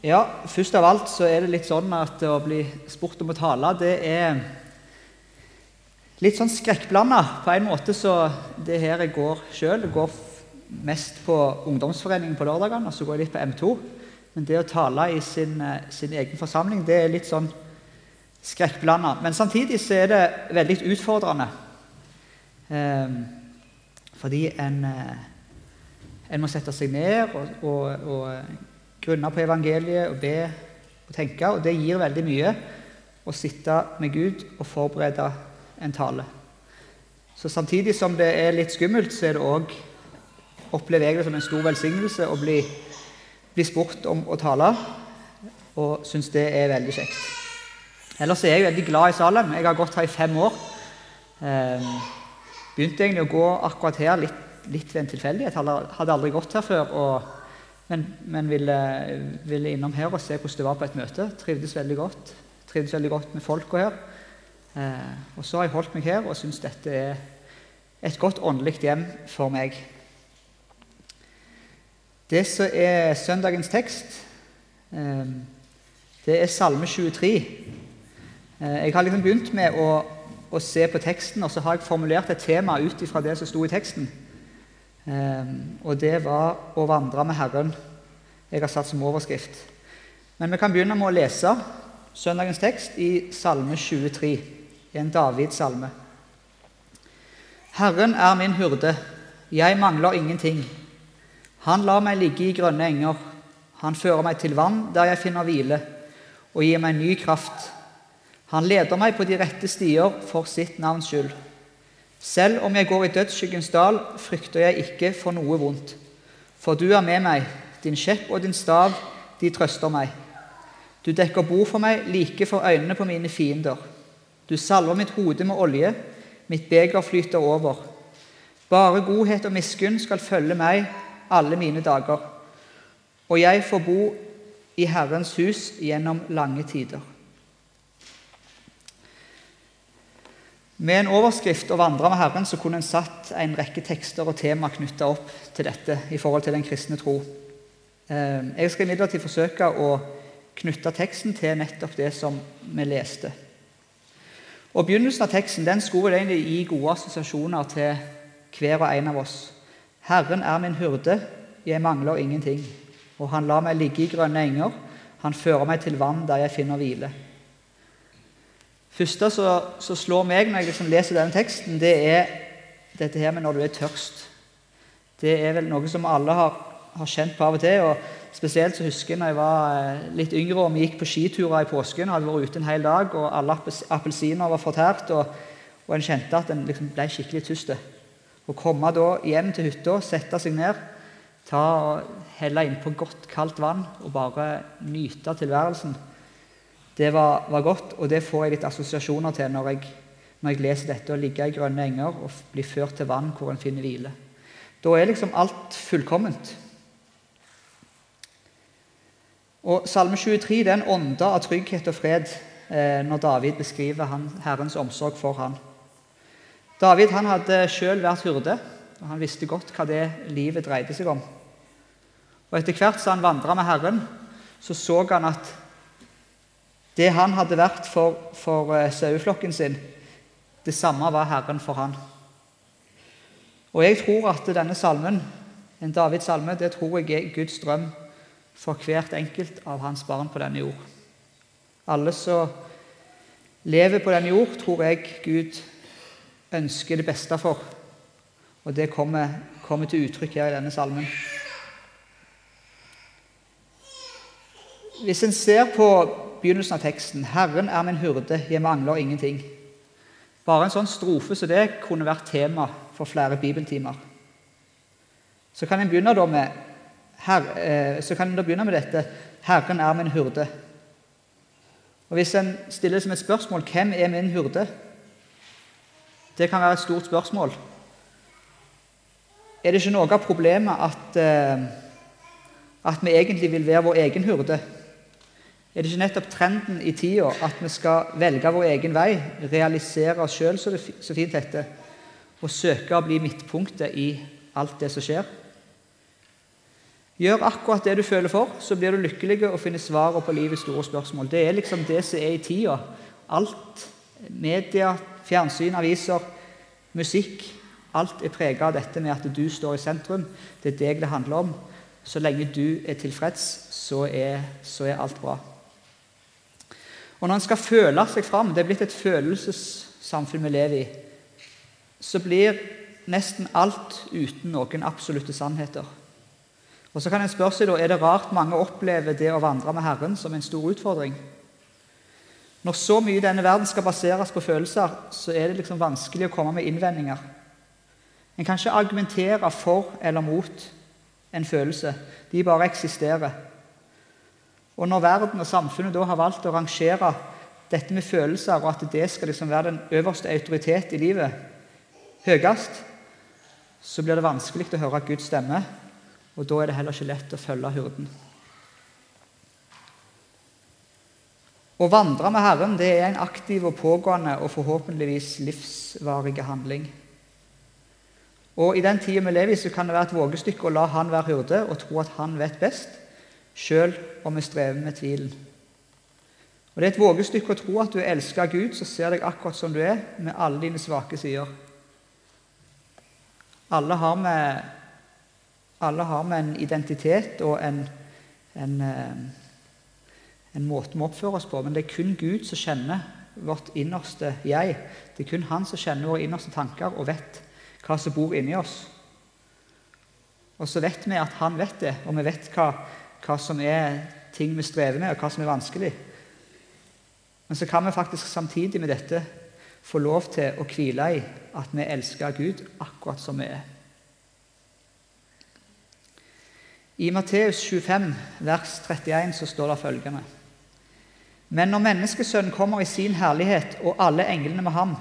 Ja, først av alt så er det litt sånn at å bli spurt om å tale, det er litt sånn skrekkblanda. På en måte så det her jeg går sjøl, går mest på ungdomsforeningen på lørdagene, og så går jeg litt på M2. Men det å tale i sin, sin egen forsamling, det er litt sånn skrekkblanda. Men samtidig så er det veldig utfordrende. Eh, fordi en, eh, en må sette seg ned og, og, og grunne på evangeliet og be og tenke. Og det gir veldig mye å sitte med Gud og forberede en tale. Så samtidig som det er litt skummelt, så er det òg opplever jeg det som en stor velsignelse å bli, bli spurt om å tale, og syns det er veldig kjekt. Ellers er jeg veldig glad i Salem. Jeg har gått her i fem år. Eh, begynte egentlig å gå akkurat her litt, litt ved en tilfeldighet. Hadde aldri gått her før. Og, men, men ville, ville innom her og se hvordan det var på et møte. Trivdes veldig godt. Trivdes veldig godt med folka her. Eh, og så har jeg holdt meg her og syns dette er et godt åndelig hjem for meg. Det som er søndagens tekst, eh, det er Salme 23. Eh, jeg har liksom begynt med å, å se på teksten, og så har jeg formulert et tema ut ifra det som sto i teksten. Eh, og det var 'Å vandre med Herren'. Jeg har satt som overskrift. Men vi kan begynne med å lese søndagens tekst i Salme 23, i en Davids-salme. Herren er min hurde, jeg mangler ingenting. Han lar meg ligge i grønne enger. Han fører meg til vann der jeg finner hvile, og gir meg ny kraft. Han leder meg på de rette stier for sitt navns skyld. Selv om jeg går i dødsskyggens dal, frykter jeg ikke for noe vondt. For du er med meg, din kjepp og din stav, de trøster meg. Du dekker bord for meg like for øynene på mine fiender. Du salver mitt hode med olje, mitt beger flyter over. Bare godhet og miskunn skal følge meg alle mine dager, og jeg får bo i Herrens hus gjennom lange tider. Med en overskrift 'Å vandre med Herren' så kunne en satt en rekke tekster og tema knytta opp til dette i forhold til den kristne tro. Eh, Jeg skal imidlertid forsøke å knytte teksten til nettopp det som vi leste. Og Begynnelsen av teksten den skulle egentlig gi gode assosiasjoner til hver og en av oss. Herren er min hyrde, jeg mangler ingenting. Og han lar meg ligge i grønne enger, han fører meg til vann der jeg finner hvile. Første som slår meg når jeg liksom leser denne teksten, det er dette her med når du er tørst. Det er vel noe som alle har, har kjent på av og til. og Spesielt så husker jeg når jeg var eh, litt yngre og vi gikk på skiturer i påsken og hadde vært ute en hel dag, og alle appelsiner var fortært, og, og en kjente at en liksom ble skikkelig tørst. Å komme da hjem til hytta, sette seg ned, ta og helle innpå godt, kaldt vann og bare nyte tilværelsen, det var, var godt, og det får jeg litt assosiasjoner til når jeg, når jeg leser dette. Å ligge i grønne enger og bli ført til vann hvor en finner hvile. Da er liksom alt fullkomment. Og Salme 23 det er en ånde av trygghet og fred eh, når David beskriver han, Herrens omsorg for han. David han hadde selv vært hyrde, og han visste godt hva det livet dreide seg om. Og Etter hvert som han vandra med Herren, så så han at det han hadde vært for, for eh, saueflokken sin, det samme var Herren for han. Og jeg tror at denne salmen, en Davids salme, det tror jeg er Guds drøm for hvert enkelt av hans barn på denne jord. Alle som lever på denne jord, tror jeg Gud ønsker det beste for. Og det kommer, kommer til uttrykk her i denne salmen. Hvis en ser på begynnelsen av teksten 'Herren er min hyrde, jeg mangler ingenting'. Bare en sånn strofe som det kunne vært tema for flere bibeltimer. Så kan en begynne da med her, eh, så kan en da begynne med dette 'Herren er min hyrde'. Og Hvis en stiller som et spørsmål 'Hvem er min hyrde?' Det kan være et stort spørsmål. Er det ikke noe av problemet at, eh, at vi egentlig vil være vår egen hyrde? Er det ikke nettopp trenden i tida at vi skal velge vår egen vei, realisere oss sjøl, så det så fint heter, og søke å bli midtpunktet i alt det som skjer? Gjør akkurat det du føler for, så blir du lykkelig og finner svaret på livets store spørsmål. Det er liksom det som er i tida. Alt, media, fjernsyn, aviser, musikk Alt er prega av dette med at du står i sentrum. Det er deg det handler om. Så lenge du er tilfreds, så er, så er alt bra. Og når en skal føle seg fram, det er blitt et følelsessamfunn vi lever i, så blir nesten alt uten noen absolutte sannheter. Og så kan en spørre seg da, Er det rart mange opplever det å vandre med Herren som en stor utfordring? Når så mye i denne verden skal baseres på følelser, så er det liksom vanskelig å komme med innvendinger. En kan ikke argumentere for eller mot en følelse. De bare eksisterer. Og når verden og samfunnet da har valgt å rangere dette med følelser, og at det skal liksom være den øverste autoritet i livet, høyest, så blir det vanskelig å høre Guds stemme, og da er det heller ikke lett å følge hurden. Å vandre med Herren det er en aktiv og pågående og forhåpentligvis livsvarig handling. Og I den tida vi lever i, så kan det være et vågestykke å la Han være hyrde og tro at Han vet best, sjøl om vi strever med tvilen. Og Det er et vågestykke å tro at du er av Gud, som ser deg akkurat som du er, med alle dine svake sider. Alle har med, alle har med en identitet og en, en, eh, en måte vi oppfører oss på, men det er kun Gud som kjenner vårt innerste jeg. Det er kun Han som kjenner våre innerste tanker og vet hva som bor inni oss. Og så vet vi at han vet det, og vi vet hva, hva som er ting vi strever med, og hva som er vanskelig. Men så kan vi faktisk samtidig med dette få lov til å hvile i at vi elsker Gud akkurat som vi er. I Matteus 25, vers 31, så står det følgende.: Men når Menneskesønnen kommer i sin herlighet og alle englene med ham,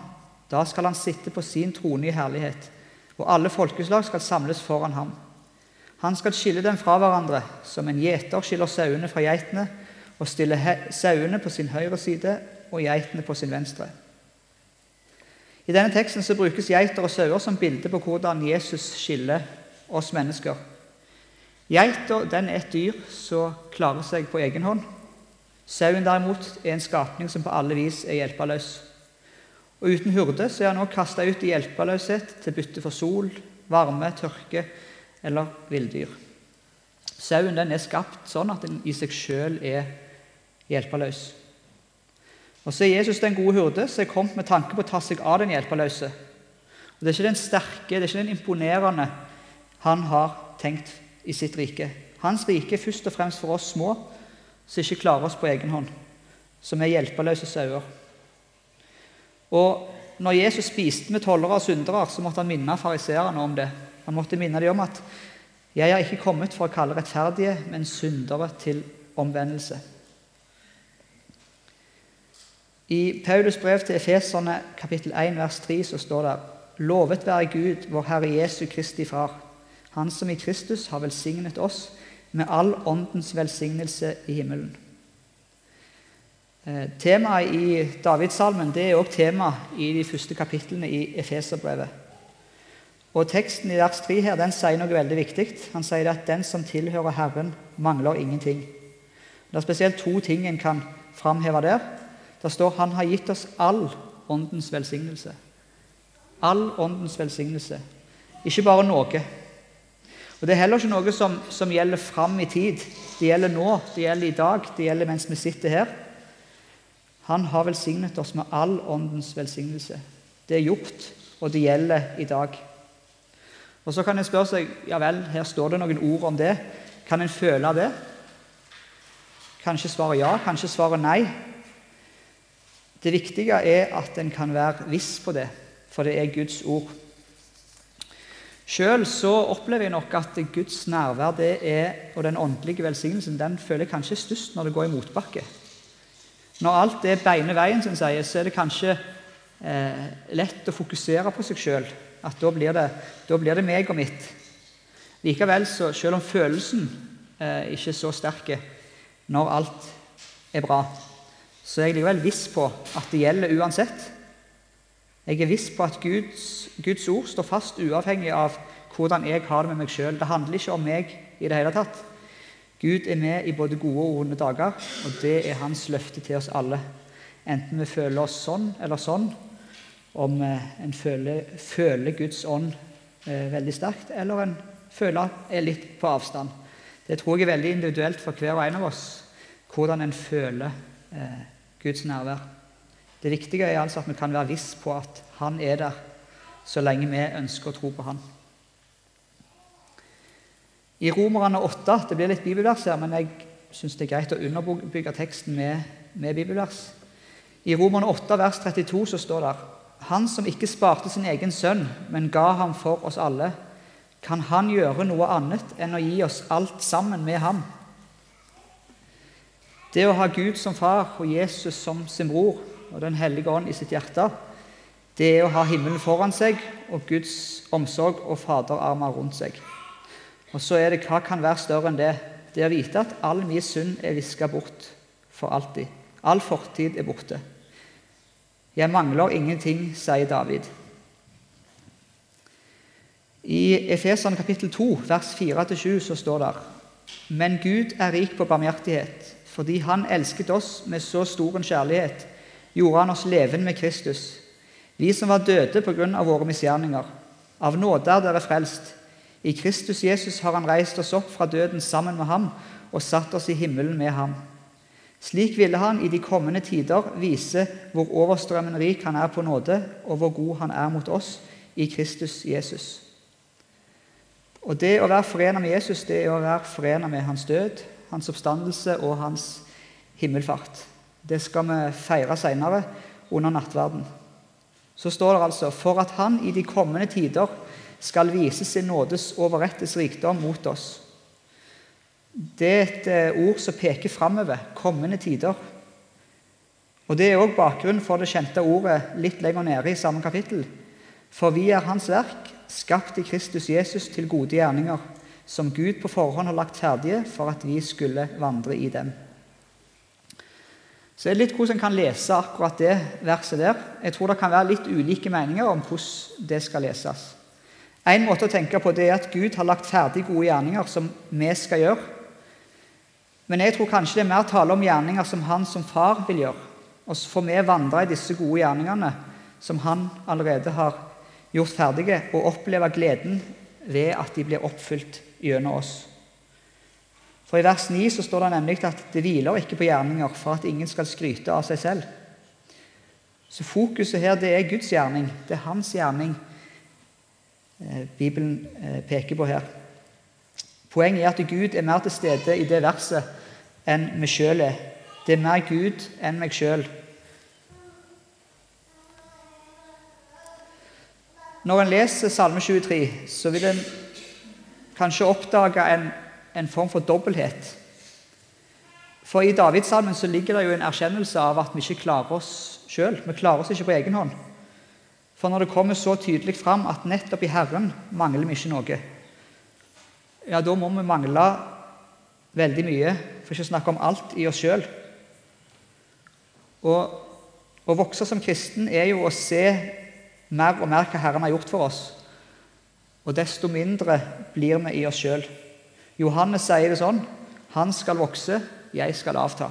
da skal han sitte på sin trone i herlighet, og alle folkeslag skal samles foran ham. Han skal skille dem fra hverandre, som en gjeter skiller sauene fra geitene, og stille sauene på sin høyre side og geitene på sin venstre. I denne teksten så brukes geiter og sauer som bilde på hvordan Jesus skiller oss mennesker. Geita er et dyr som klarer seg på egen hånd. Sauen derimot er en skapning som på alle vis er hjelpeløs. Og uten hurde så er han også kasta ut i hjelpeløshet til bytte for sol, varme, tørke eller villdyr. Sauen den er skapt sånn at den i seg sjøl er hjelpeløs. Og så er Jesus den gode hurde som er kommet med tanke på å ta seg av den hjelpeløse. Og Det er ikke den sterke, det er ikke den imponerende han har tenkt i sitt rike. Hans rike er først og fremst for oss små som ikke klarer oss på egen hånd, som er hjelpeløse sauer. Og når Jesus spiste med tollere og syndere, så måtte han minne fariseerne om det. Han måtte minne dem om at 'jeg har ikke kommet for å kalle rettferdige, men syndere til omvendelse'. I Paulus brev til Efeserne kapittel 1 vers 3 så står det Lovet være Gud, vår Herre Jesu Kristi Far, Han som i Kristus har velsignet oss med all åndens velsignelse i himmelen. Eh, temaet i Davidssalmen det er også tema i de første kapitlene i Efeserbrevet. Og Teksten i vers 3 her, den sier noe veldig viktig. Han sier at 'den som tilhører Herren, mangler ingenting'. Det er spesielt to ting en kan framheve der. Det står 'Han har gitt oss all åndens velsignelse'. All åndens velsignelse. Ikke bare noe. Og Det er heller ikke noe som, som gjelder fram i tid. Det gjelder nå, det gjelder i dag, det gjelder mens vi sitter her. Han har velsignet oss med all åndens velsignelse. Det er gjort, og det gjelder i dag. Og Så kan en spørre seg ja vel, her står det noen ord om det. Kan en føle det? Kanskje svaret ja, kanskje svaret nei. Det viktige er at en kan være viss på det, for det er Guds ord. Sjøl opplever jeg nok at Guds nærvær det er, og den åndelige velsignelsen den føler jeg kanskje størst når det går i motbakke. Når alt er beine veien, som sier, så er det kanskje eh, lett å fokusere på seg sjøl. At da blir, det, da blir, det, meg og mitt. Likevel, så, selv om følelsen eh, ikke er så sterk når alt er bra, så er jeg likevel viss på at det gjelder uansett. Jeg er viss på at Guds, Guds ord står fast uavhengig av hvordan jeg har det med meg sjøl. Det handler ikke om meg i det hele tatt. Gud er med i både gode og onde dager, og det er hans løfte til oss alle. Enten vi føler oss sånn eller sånn, om eh, en føler, føler Guds ånd eh, veldig sterkt, eller en føler er litt på avstand. Det tror jeg er veldig individuelt for hver og en av oss, hvordan en føler eh, Guds nærvær. Det viktige er altså at vi kan være viss på at Han er der så lenge vi ønsker å tro på Han. I Romerne 8 Det blir litt bibelvers her, men jeg syns det er greit å underbygge teksten med, med bibelvers. I Romerne 8, vers 32 så står det Han som ikke sparte sin egen sønn, men ga ham for oss alle, kan han gjøre noe annet enn å gi oss alt sammen med ham? Det å ha Gud som far og Jesus som sin bror og Den hellige ånd i sitt hjerte, det er å ha himmelen foran seg og Guds omsorg og faderarmer rundt seg. Og så er det hva kan være større enn det? Det å vite at all min synd er viska bort for alltid. All fortid er borte. Jeg mangler ingenting, sier David. I Efesene kapittel 2, vers 4-7, så står det Men Gud er rik på barmhjertighet. Fordi Han elsket oss med så stor en kjærlighet, gjorde Han oss levende med Kristus. Vi som var døde på grunn av våre misgjerninger. Av nåde er dere frelst. I Kristus Jesus har Han reist oss opp fra døden sammen med ham og satt oss i himmelen med ham. Slik ville Han i de kommende tider vise hvor overstrømmende rik Han er på nåde, og hvor god Han er mot oss i Kristus Jesus. Og Det å være forenet med Jesus det er å være forenet med hans død, hans oppstandelse og hans himmelfart. Det skal vi feire senere under nattverden. Så står det altså for at han i de kommende tider skal vise sin nådes overrettes rikdom mot oss. Det er et eh, ord som peker framover, kommende tider. Og Det er òg bakgrunnen for det kjente ordet litt lenger nede i samme kapittel. For vi er Hans verk, skapt i Kristus Jesus til gode gjerninger, som Gud på forhånd har lagt ferdige for at vi skulle vandre i dem. Så det er litt hvordan en kan lese akkurat det verset der. Jeg tror det kan være litt ulike meninger om hvordan det skal leses. En måte å tenke på det er at Gud har lagt ferdig gode gjerninger som vi skal gjøre. Men jeg tror kanskje det er mer tale om gjerninger som han som far vil gjøre. Og så får vi vandre i disse gode gjerningene som han allerede har gjort ferdige, og oppleve gleden ved at de blir oppfylt gjennom oss. For I vers 9 så står det nemlig at det hviler ikke på gjerninger for at ingen skal skryte av seg selv. Så fokuset her det er Guds gjerning. Det er hans gjerning eh, Bibelen eh, peker på her. Poenget er at Gud er mer til stede i det verset enn vi sjøl er. Det er mer Gud enn meg sjøl. Når en leser Salme 23, så vil en kanskje oppdage en, en form for dobbelthet. For i Davidssalmen så ligger det jo en erkjennelse av at vi ikke klarer oss sjøl. Vi klarer oss ikke på egen hånd. For når det kommer så tydelig fram at nettopp i Herren mangler vi ikke noe, ja, da må vi mangle veldig mye, for ikke å snakke om alt, i oss sjøl. Å vokse som kristen er jo å se mer og mer hva Herren har gjort for oss. Og desto mindre blir vi i oss sjøl. Johannes sier det sånn Han skal vokse, jeg skal avta.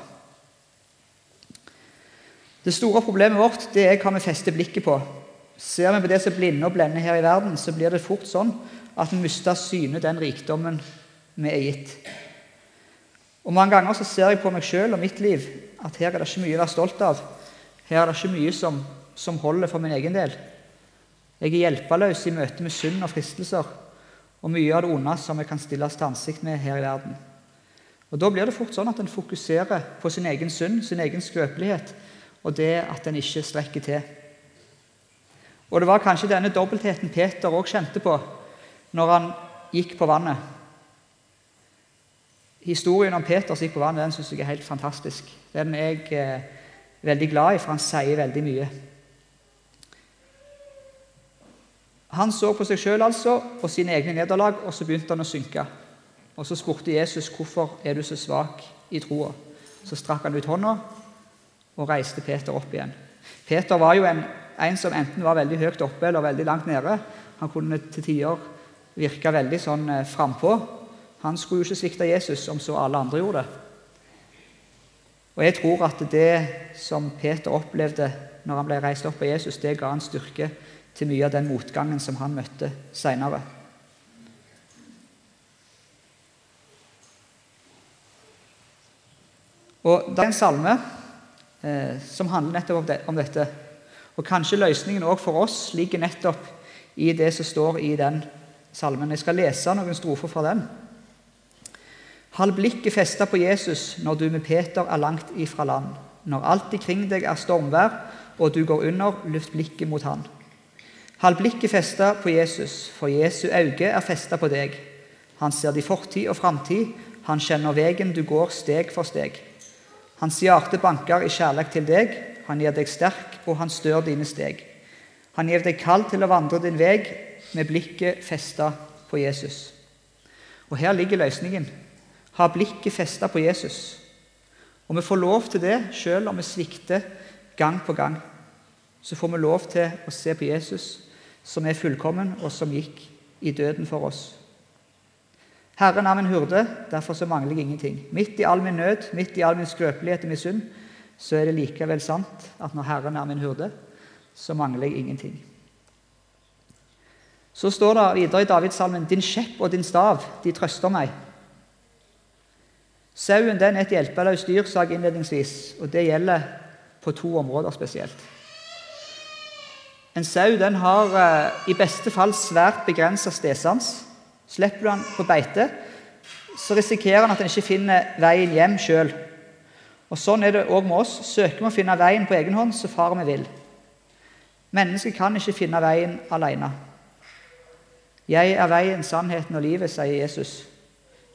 Det store problemet vårt det er hva vi fester blikket på. Ser vi på det som blinde og blender her i verden, så blir det fort sånn at vi mister av syne den rikdommen vi er gitt. Og Mange ganger så ser jeg på meg sjøl og mitt liv at her er det ikke mye å være stolt av. Her er det ikke mye som, som holder for min egen del. Jeg er hjelpeløs i møte med synd og fristelser og mye av det onde som jeg kan stilles til ansikt med her i verden. Og Da blir det fort sånn at en fokuserer på sin egen synd, sin egen skrøpelighet, og det at en ikke strekker til. Og Det var kanskje denne dobbeltheten Peter òg kjente på når han gikk på vannet. Historien om Peter som gikk på vannet, den syns jeg er helt fantastisk. Den er jeg eh, veldig glad i, for han sier veldig mye. Han så på seg sjøl altså, og sine egne nederlag, og så begynte han å synke. Og Så spurte Jesus hvorfor er du så svak i troa. Så strakk han ut hånda og reiste Peter opp igjen. Peter var jo en, en, som enten var veldig høyt oppe eller veldig langt nede. Han kunne til tider virke veldig sånn eh, frampå. Han skulle jo ikke svikte Jesus om så alle andre gjorde det. Og jeg tror at det som Peter opplevde når han ble reist opp av Jesus, det ga han styrke til mye av den motgangen som han møtte seinere. Og Det er en salme eh, som handler nettopp om, det, om, dette. Og Kanskje løsningen også for oss ligger nettopp i det som står i den salmen. Jeg skal lese noen strofer fra den. Hold blikket festa på Jesus når du med Peter er langt ifra land. Når alt ikring deg er stormvær og du går under, luft blikket mot Han. Hold blikket festa på Jesus, for Jesu øye er festa på deg. Han ser din fortid og framtid, han kjenner veien du går steg for steg. Hans hjerte banker i kjærlighet til deg, han gir deg sterk, og han stør dine steg. Han gir deg kall til å vandre din vei med blikket festa på Jesus. Og her ligger løsningen. Ha blikket festa på Jesus. Og vi får lov til det selv om vi svikter gang på gang. Så får vi lov til å se på Jesus, som er fullkommen, og som gikk i døden for oss. Herren er min hurde, derfor så mangler jeg ingenting. Midt i all min nød, midt i all min skrøpelighet og min synd, så er det likevel sant at når Herren er min hurde, så mangler jeg ingenting. Så står det videre i Davidssalmen Din skjepp og din stav, de trøster meg. Sauen den er et hjelpeløst dyr, sa jeg innledningsvis, og det gjelder på to områder spesielt. En sau den har eh, i beste fall svært begrensa stedsans. Slipper du han på beite, så risikerer han at han ikke finner veien hjem sjøl. Og Sånn er det òg med oss. Søker vi å finne veien på egen hånd, så farer vi vill. Mennesket kan ikke finne veien alene. Jeg er veien, sannheten og livet, sier Jesus,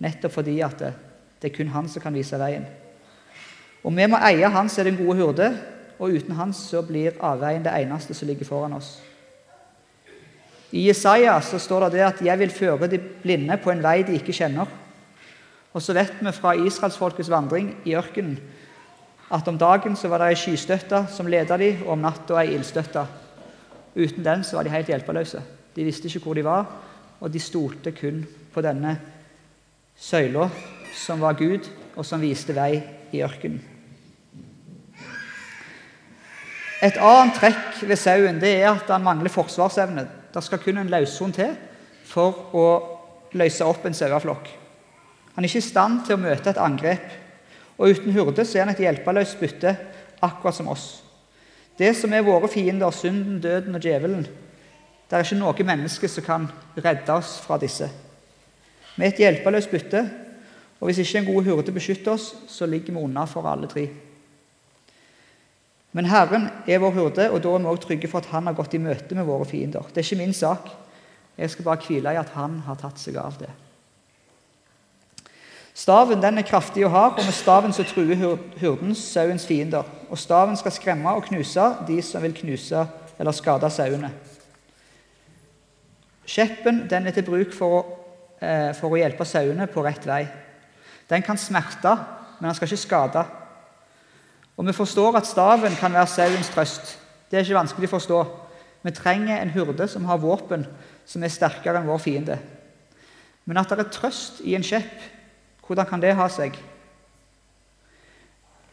nettopp fordi at det, det er kun han som kan vise veien. Og vi må eie Han som er den gode hurde, og uten Han så blir avveien det eneste som ligger foran oss. I Jesaja så står det, det at 'jeg vil føre de blinde på en vei de ikke kjenner'. Og så vet vi fra israelsfolkets vandring i ørkenen at om dagen så var det ei skystøtte som ledet dem, og om natta ei ildstøtte. Uten den så var de helt hjelpeløse. De visste ikke hvor de var, og de stolte kun på denne søyla som var Gud, og som viste vei i ørkenen. Et annet trekk ved sauen det er at han mangler forsvarsevne. Det skal kun en løshund til for å løse opp en saueflokk. Han er ikke i stand til å møte et angrep. Og uten hurde så er han et hjelpeløst bytte, akkurat som oss. Det som er våre fiender, synden, døden og djevelen, det er ikke noe menneske som kan redde oss fra disse. Vi er et hjelpeløst bytte, og hvis ikke en god hurde beskytter oss, så ligger vi unna for alle tre. Men Herren er vår hurde, og da er vi også trygge for at Han har gått i møte med våre fiender. Det er ikke min sak. Jeg skal bare hvile i at Han har tatt seg av det. Staven den er kraftig og hard, og med staven så truer hurden sauens fiender. Og staven skal skremme og knuse de som vil knuse eller skade sauene. Skjeppen den er til bruk for å, eh, for å hjelpe sauene på rett vei. Den kan smerte, men den skal ikke skade. Og vi forstår at staven kan være sauens trøst. Det er ikke vanskelig å forstå. Vi trenger en hurde som har våpen som er sterkere enn vår fiende. Men at det er trøst i en skjepp, hvordan kan det ha seg?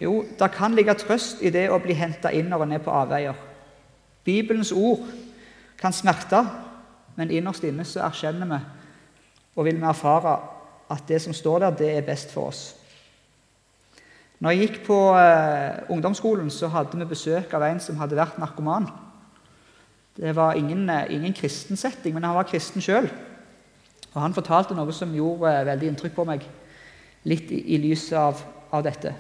Jo, det kan ligge trøst i det å bli henta inn når en er på avveier. Bibelens ord kan smerte, men innerst inne så erkjenner vi og vil vi erfare at det som står der, det er best for oss. Når jeg gikk på eh, ungdomsskolen, så hadde vi besøk av en som hadde vært narkoman. Det var ingen, eh, ingen kristen setting, men han var kristen sjøl. Og han fortalte noe som gjorde eh, veldig inntrykk på meg, litt i, i lyset av, av, dette.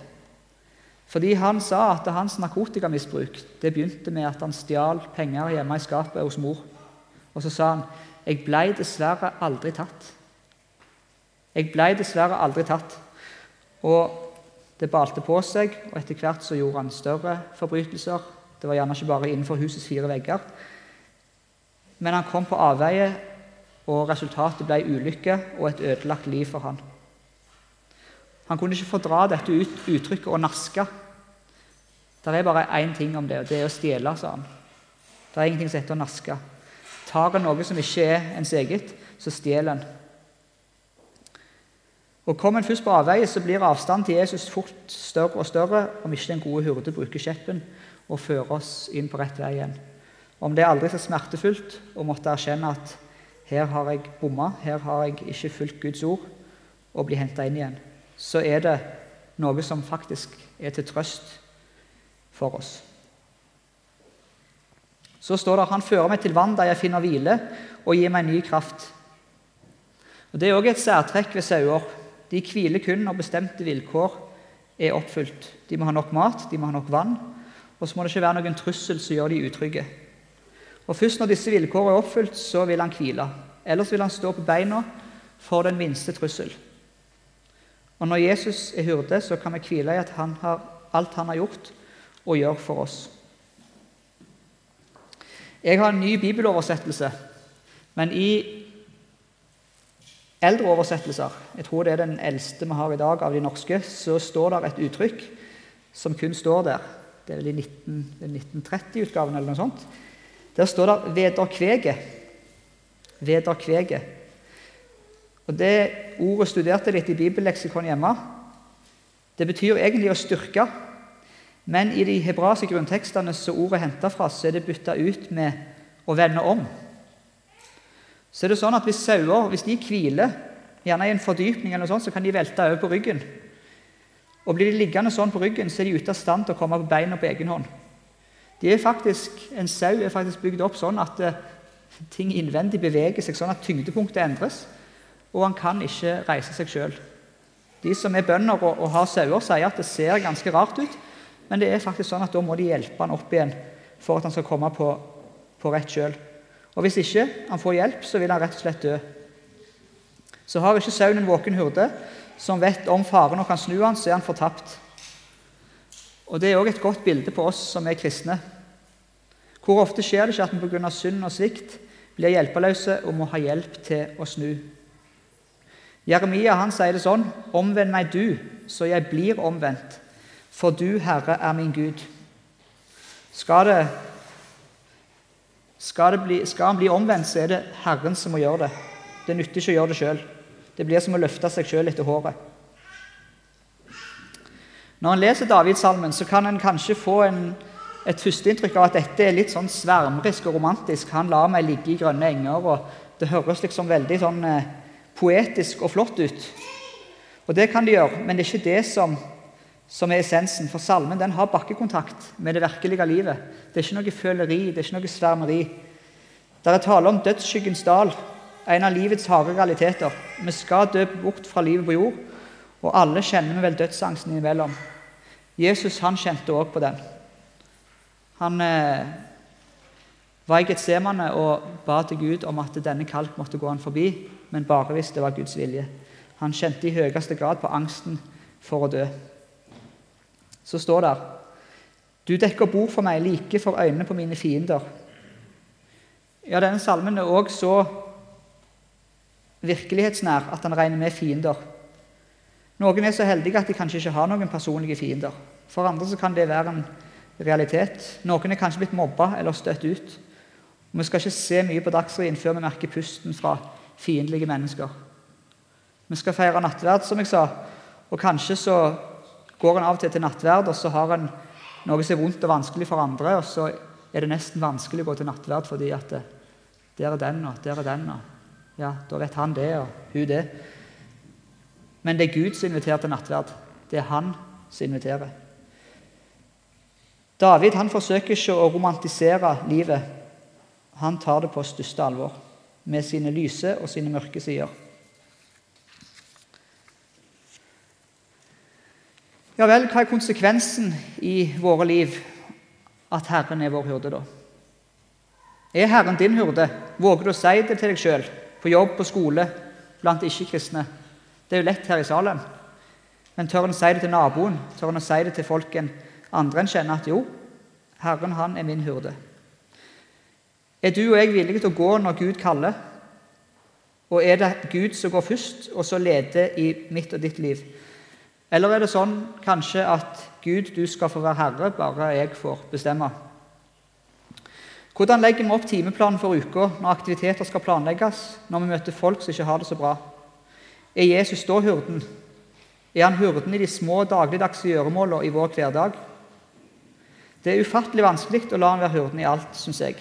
Fordi han sa at hans narkotikamisbruk det begynte med at han stjal penger hjemme i skapet hos mor. Og så sa han jeg blei dessverre aldri tatt. Jeg blei dessverre aldri tatt. Og det balte på seg, og etter hvert så gjorde han større forbrytelser. Det var gjerne ikke bare innenfor husets fire vegger. Men han kom på avveie, og resultatet ble ulykke og et ødelagt liv for han. Han kunne ikke fordra dette uttrykket 'å naske'. Det er bare én ting om det, og det er å stjele, sa han. Det er ingenting som heter å naske. Tar en noe som ikke er ens eget, så stjeler en. Og Kommer en først på avveie, så blir avstanden til Jesus fort større og større om ikke den gode hurde bruker kjeppen og fører oss inn på rett vei igjen. Om det er aldri så smertefullt å måtte erkjenne at her har jeg bomma, her har jeg ikke fulgt Guds ord, og bli henta inn igjen, så er det noe som faktisk er til trøst for oss. Så står det han fører meg til vann der jeg finner hvile, og gir meg ny kraft. Og Det er òg et særtrekk ved sauer. De hviler kun når bestemte vilkår er oppfylt. De må ha nok mat, de må ha nok vann, og så må det ikke være noen trussel som gjør de utrygge. Og Først når disse vilkårene er oppfylt, så vil han hvile. Ellers vil han stå på beina for den minste trussel. Og Når Jesus er hyrde, så kan vi hvile i at han har, alt han har gjort og gjør for oss. Jeg har en ny bibeloversettelse, men i eldre oversettelser, jeg tror det er den eldste vi har i dag av de norske, så står det et uttrykk som kun står der. Det er vel i 1930-utgaven eller noe sånt. Der står det 'vederkveget'. Vederkveget. Og Det ordet studerte litt i bibelleksikon hjemme. Det betyr egentlig å styrke. Men i de hebraiske grunntekstene som ordet er henta fra, så er det bytta ut med å vende om. Så er det sånn at Hvis sauer hvis de hviler, gjerne i en fordypning, eller noe sånt, så kan de velte over på ryggen. Og Blir de liggende sånn på ryggen, så er de ute av stand til å komme på beina på egen hånd. De er faktisk, En sau er faktisk bygd opp sånn at uh, ting innvendig beveger seg, sånn at tyngdepunktet endres, og han kan ikke reise seg sjøl. De som er bønder og, og har sauer, sier at det ser ganske rart ut, men det er faktisk sånn at da må de hjelpe han opp igjen for at han skal komme på, på rett kjøl. Og Hvis ikke han får hjelp, så vil han rett og slett dø. Så har ikke sauen en våken hurde som vet om faren og kan snu han, så er han fortapt. Og Det er òg et godt bilde på oss som er kristne. Hvor ofte skjer det ikke at vi pga. synd og svikt blir hjelpeløse og må ha hjelp til å snu? Jeremia han sier det sånn.: Omvend meg du, så jeg blir omvendt, for du, Herre, er min Gud. Skal, det, skal, det bli, skal han bli omvendt, så er det Herren som må gjøre det. Det nytter ikke å gjøre det sjøl. Det blir som å løfte seg sjøl etter håret. Når en leser Davidsalmen, så kan en kanskje få en, et førsteinntrykk av at dette er litt sånn svermerisk og romantisk. Han lar meg ligge i grønne enger, og det høres liksom veldig sånn eh, poetisk og flott ut. Og det kan det gjøre, men det er ikke det som, som er essensen. For salmen den har bakkekontakt med det virkelige livet. Det er ikke noe føleri, det er ikke noe svermeri. Der er tale om dødsskyggens dal, en av livets harde realiteter. Vi skal dø bort fra livet på jord, og alle kjenner vi vel dødsangsten innimellom. Jesus han kjente òg på den. Han eh, var i Getsemane og ba til Gud om at denne kalk måtte gå han forbi, men bare hvis det var Guds vilje. Han kjente i høyeste grad på angsten for å dø. Så står det Du dekker bord for meg like for øynene på mine fiender. Ja, Denne salmen er òg så virkelighetsnær at han regner med fiender. Noen er så heldige at de kanskje ikke har noen personlige fiender. For andre så kan det være en realitet. Noen er kanskje blitt mobba eller støtt ut. Og Vi skal ikke se mye på Dagsrevyen før vi merker pusten fra fiendtlige mennesker. Vi skal feire nattverd, som jeg sa, og kanskje så går en av og til til nattverd, og så har en noe som er vondt og vanskelig for andre, og så er det nesten vanskelig å gå til nattverd fordi at det, der er den, og der er den, og ja, da vet han det, og hun det. Men det er Gud som inviterer til nattverd. Det er han som inviterer. David han forsøker ikke å romantisere livet. Han tar det på største alvor, med sine lyse og sine mørke sider. Ja vel, hva er konsekvensen i våre liv at Herren er vår hyrde, da? Er Herren din hyrde? Våger du å si det til deg sjøl, på jobb, på skole, blant ikke-kristne? Det er jo lett her i Salem. Men tør en si det til naboen, tør en si det til folk andre en kjenner at jo, Herren han er min hyrde. Er du og jeg villige til å gå når Gud kaller? Og er det Gud som går først, og så leder i mitt og ditt liv? Eller er det sånn kanskje at Gud, du skal få være herre, bare jeg får bestemme? Hvordan legger vi opp timeplanen for uka når aktiviteter skal planlegges, når vi møter folk som ikke har det så bra? Er Jesus da hurden? Er han hurden i de små dagligdagse gjøremålene i vår hverdag? Det er ufattelig vanskelig å la han være hurden i alt, syns jeg.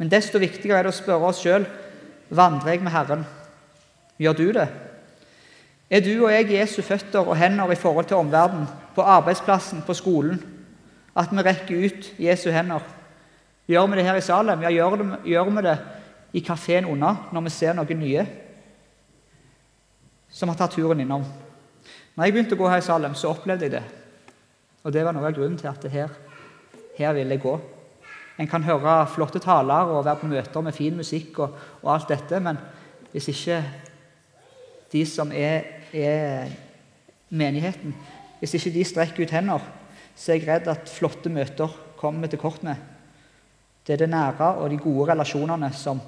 Men desto viktigere er det å spørre oss sjøl vandrer jeg med Herren. Gjør du det? Er du og jeg Jesu føtter og hender i forhold til omverdenen, på arbeidsplassen, på skolen? At vi rekker ut Jesu hender? Gjør vi det her i Salem? Ja, gjør, det, gjør vi det i kafeen unna når vi ser noen nye som har tatt turen innom? Når jeg begynte å gå her i Salem, så opplevde jeg det. Og det var noe av grunnen til at her, her ville jeg gå. En kan høre flotte taler og være på møter med fin musikk og, og alt dette, men hvis ikke de som er, er, menigheten, hvis ikke de strekker ut hender, så er jeg redd at flotte møter kommer til kort med. Det er det nære og de gode relasjonene som,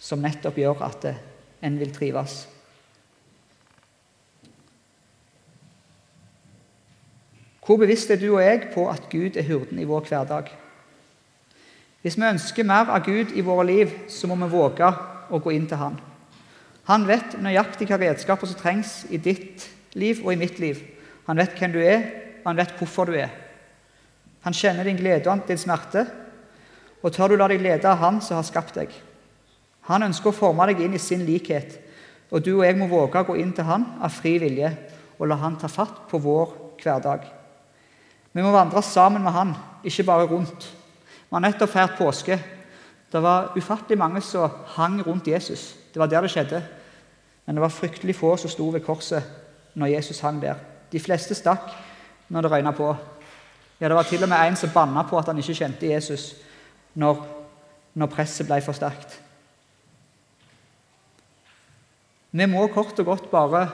som nettopp gjør at en vil trives. Hvor bevisst er du og jeg på at Gud er hurden i vår hverdag? Hvis vi ønsker mer av Gud i våre liv, så må vi våge å gå inn til Han. Han vet nøyaktig hvilke redskaper som trengs i ditt liv og i mitt liv. Han vet hvem du er, og han vet hvorfor du er. Han kjenner din glede og din smerte. Og tør du la deg lede av Han som har skapt deg? Han ønsker å forme deg inn i sin likhet, og du og jeg må våge å gå inn til Han av fri vilje og la Han ta fatt på vår hverdag. Vi må vandre sammen med han, ikke bare rundt. Vi har nettopp feiret påske. Det var ufattelig mange som hang rundt Jesus. Det var der det skjedde. Men det var fryktelig få som sto ved korset når Jesus hang der. De fleste stakk når det røyna på. Ja, Det var til og med en som banna på at han ikke kjente Jesus når, når presset ble for sterkt. Vi må kort og godt bare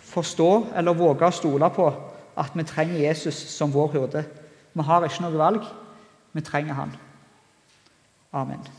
forstå eller våge å stole på at vi trenger Jesus som vår hyrde. Vi har ikke noe valg. Vi trenger han. Amen.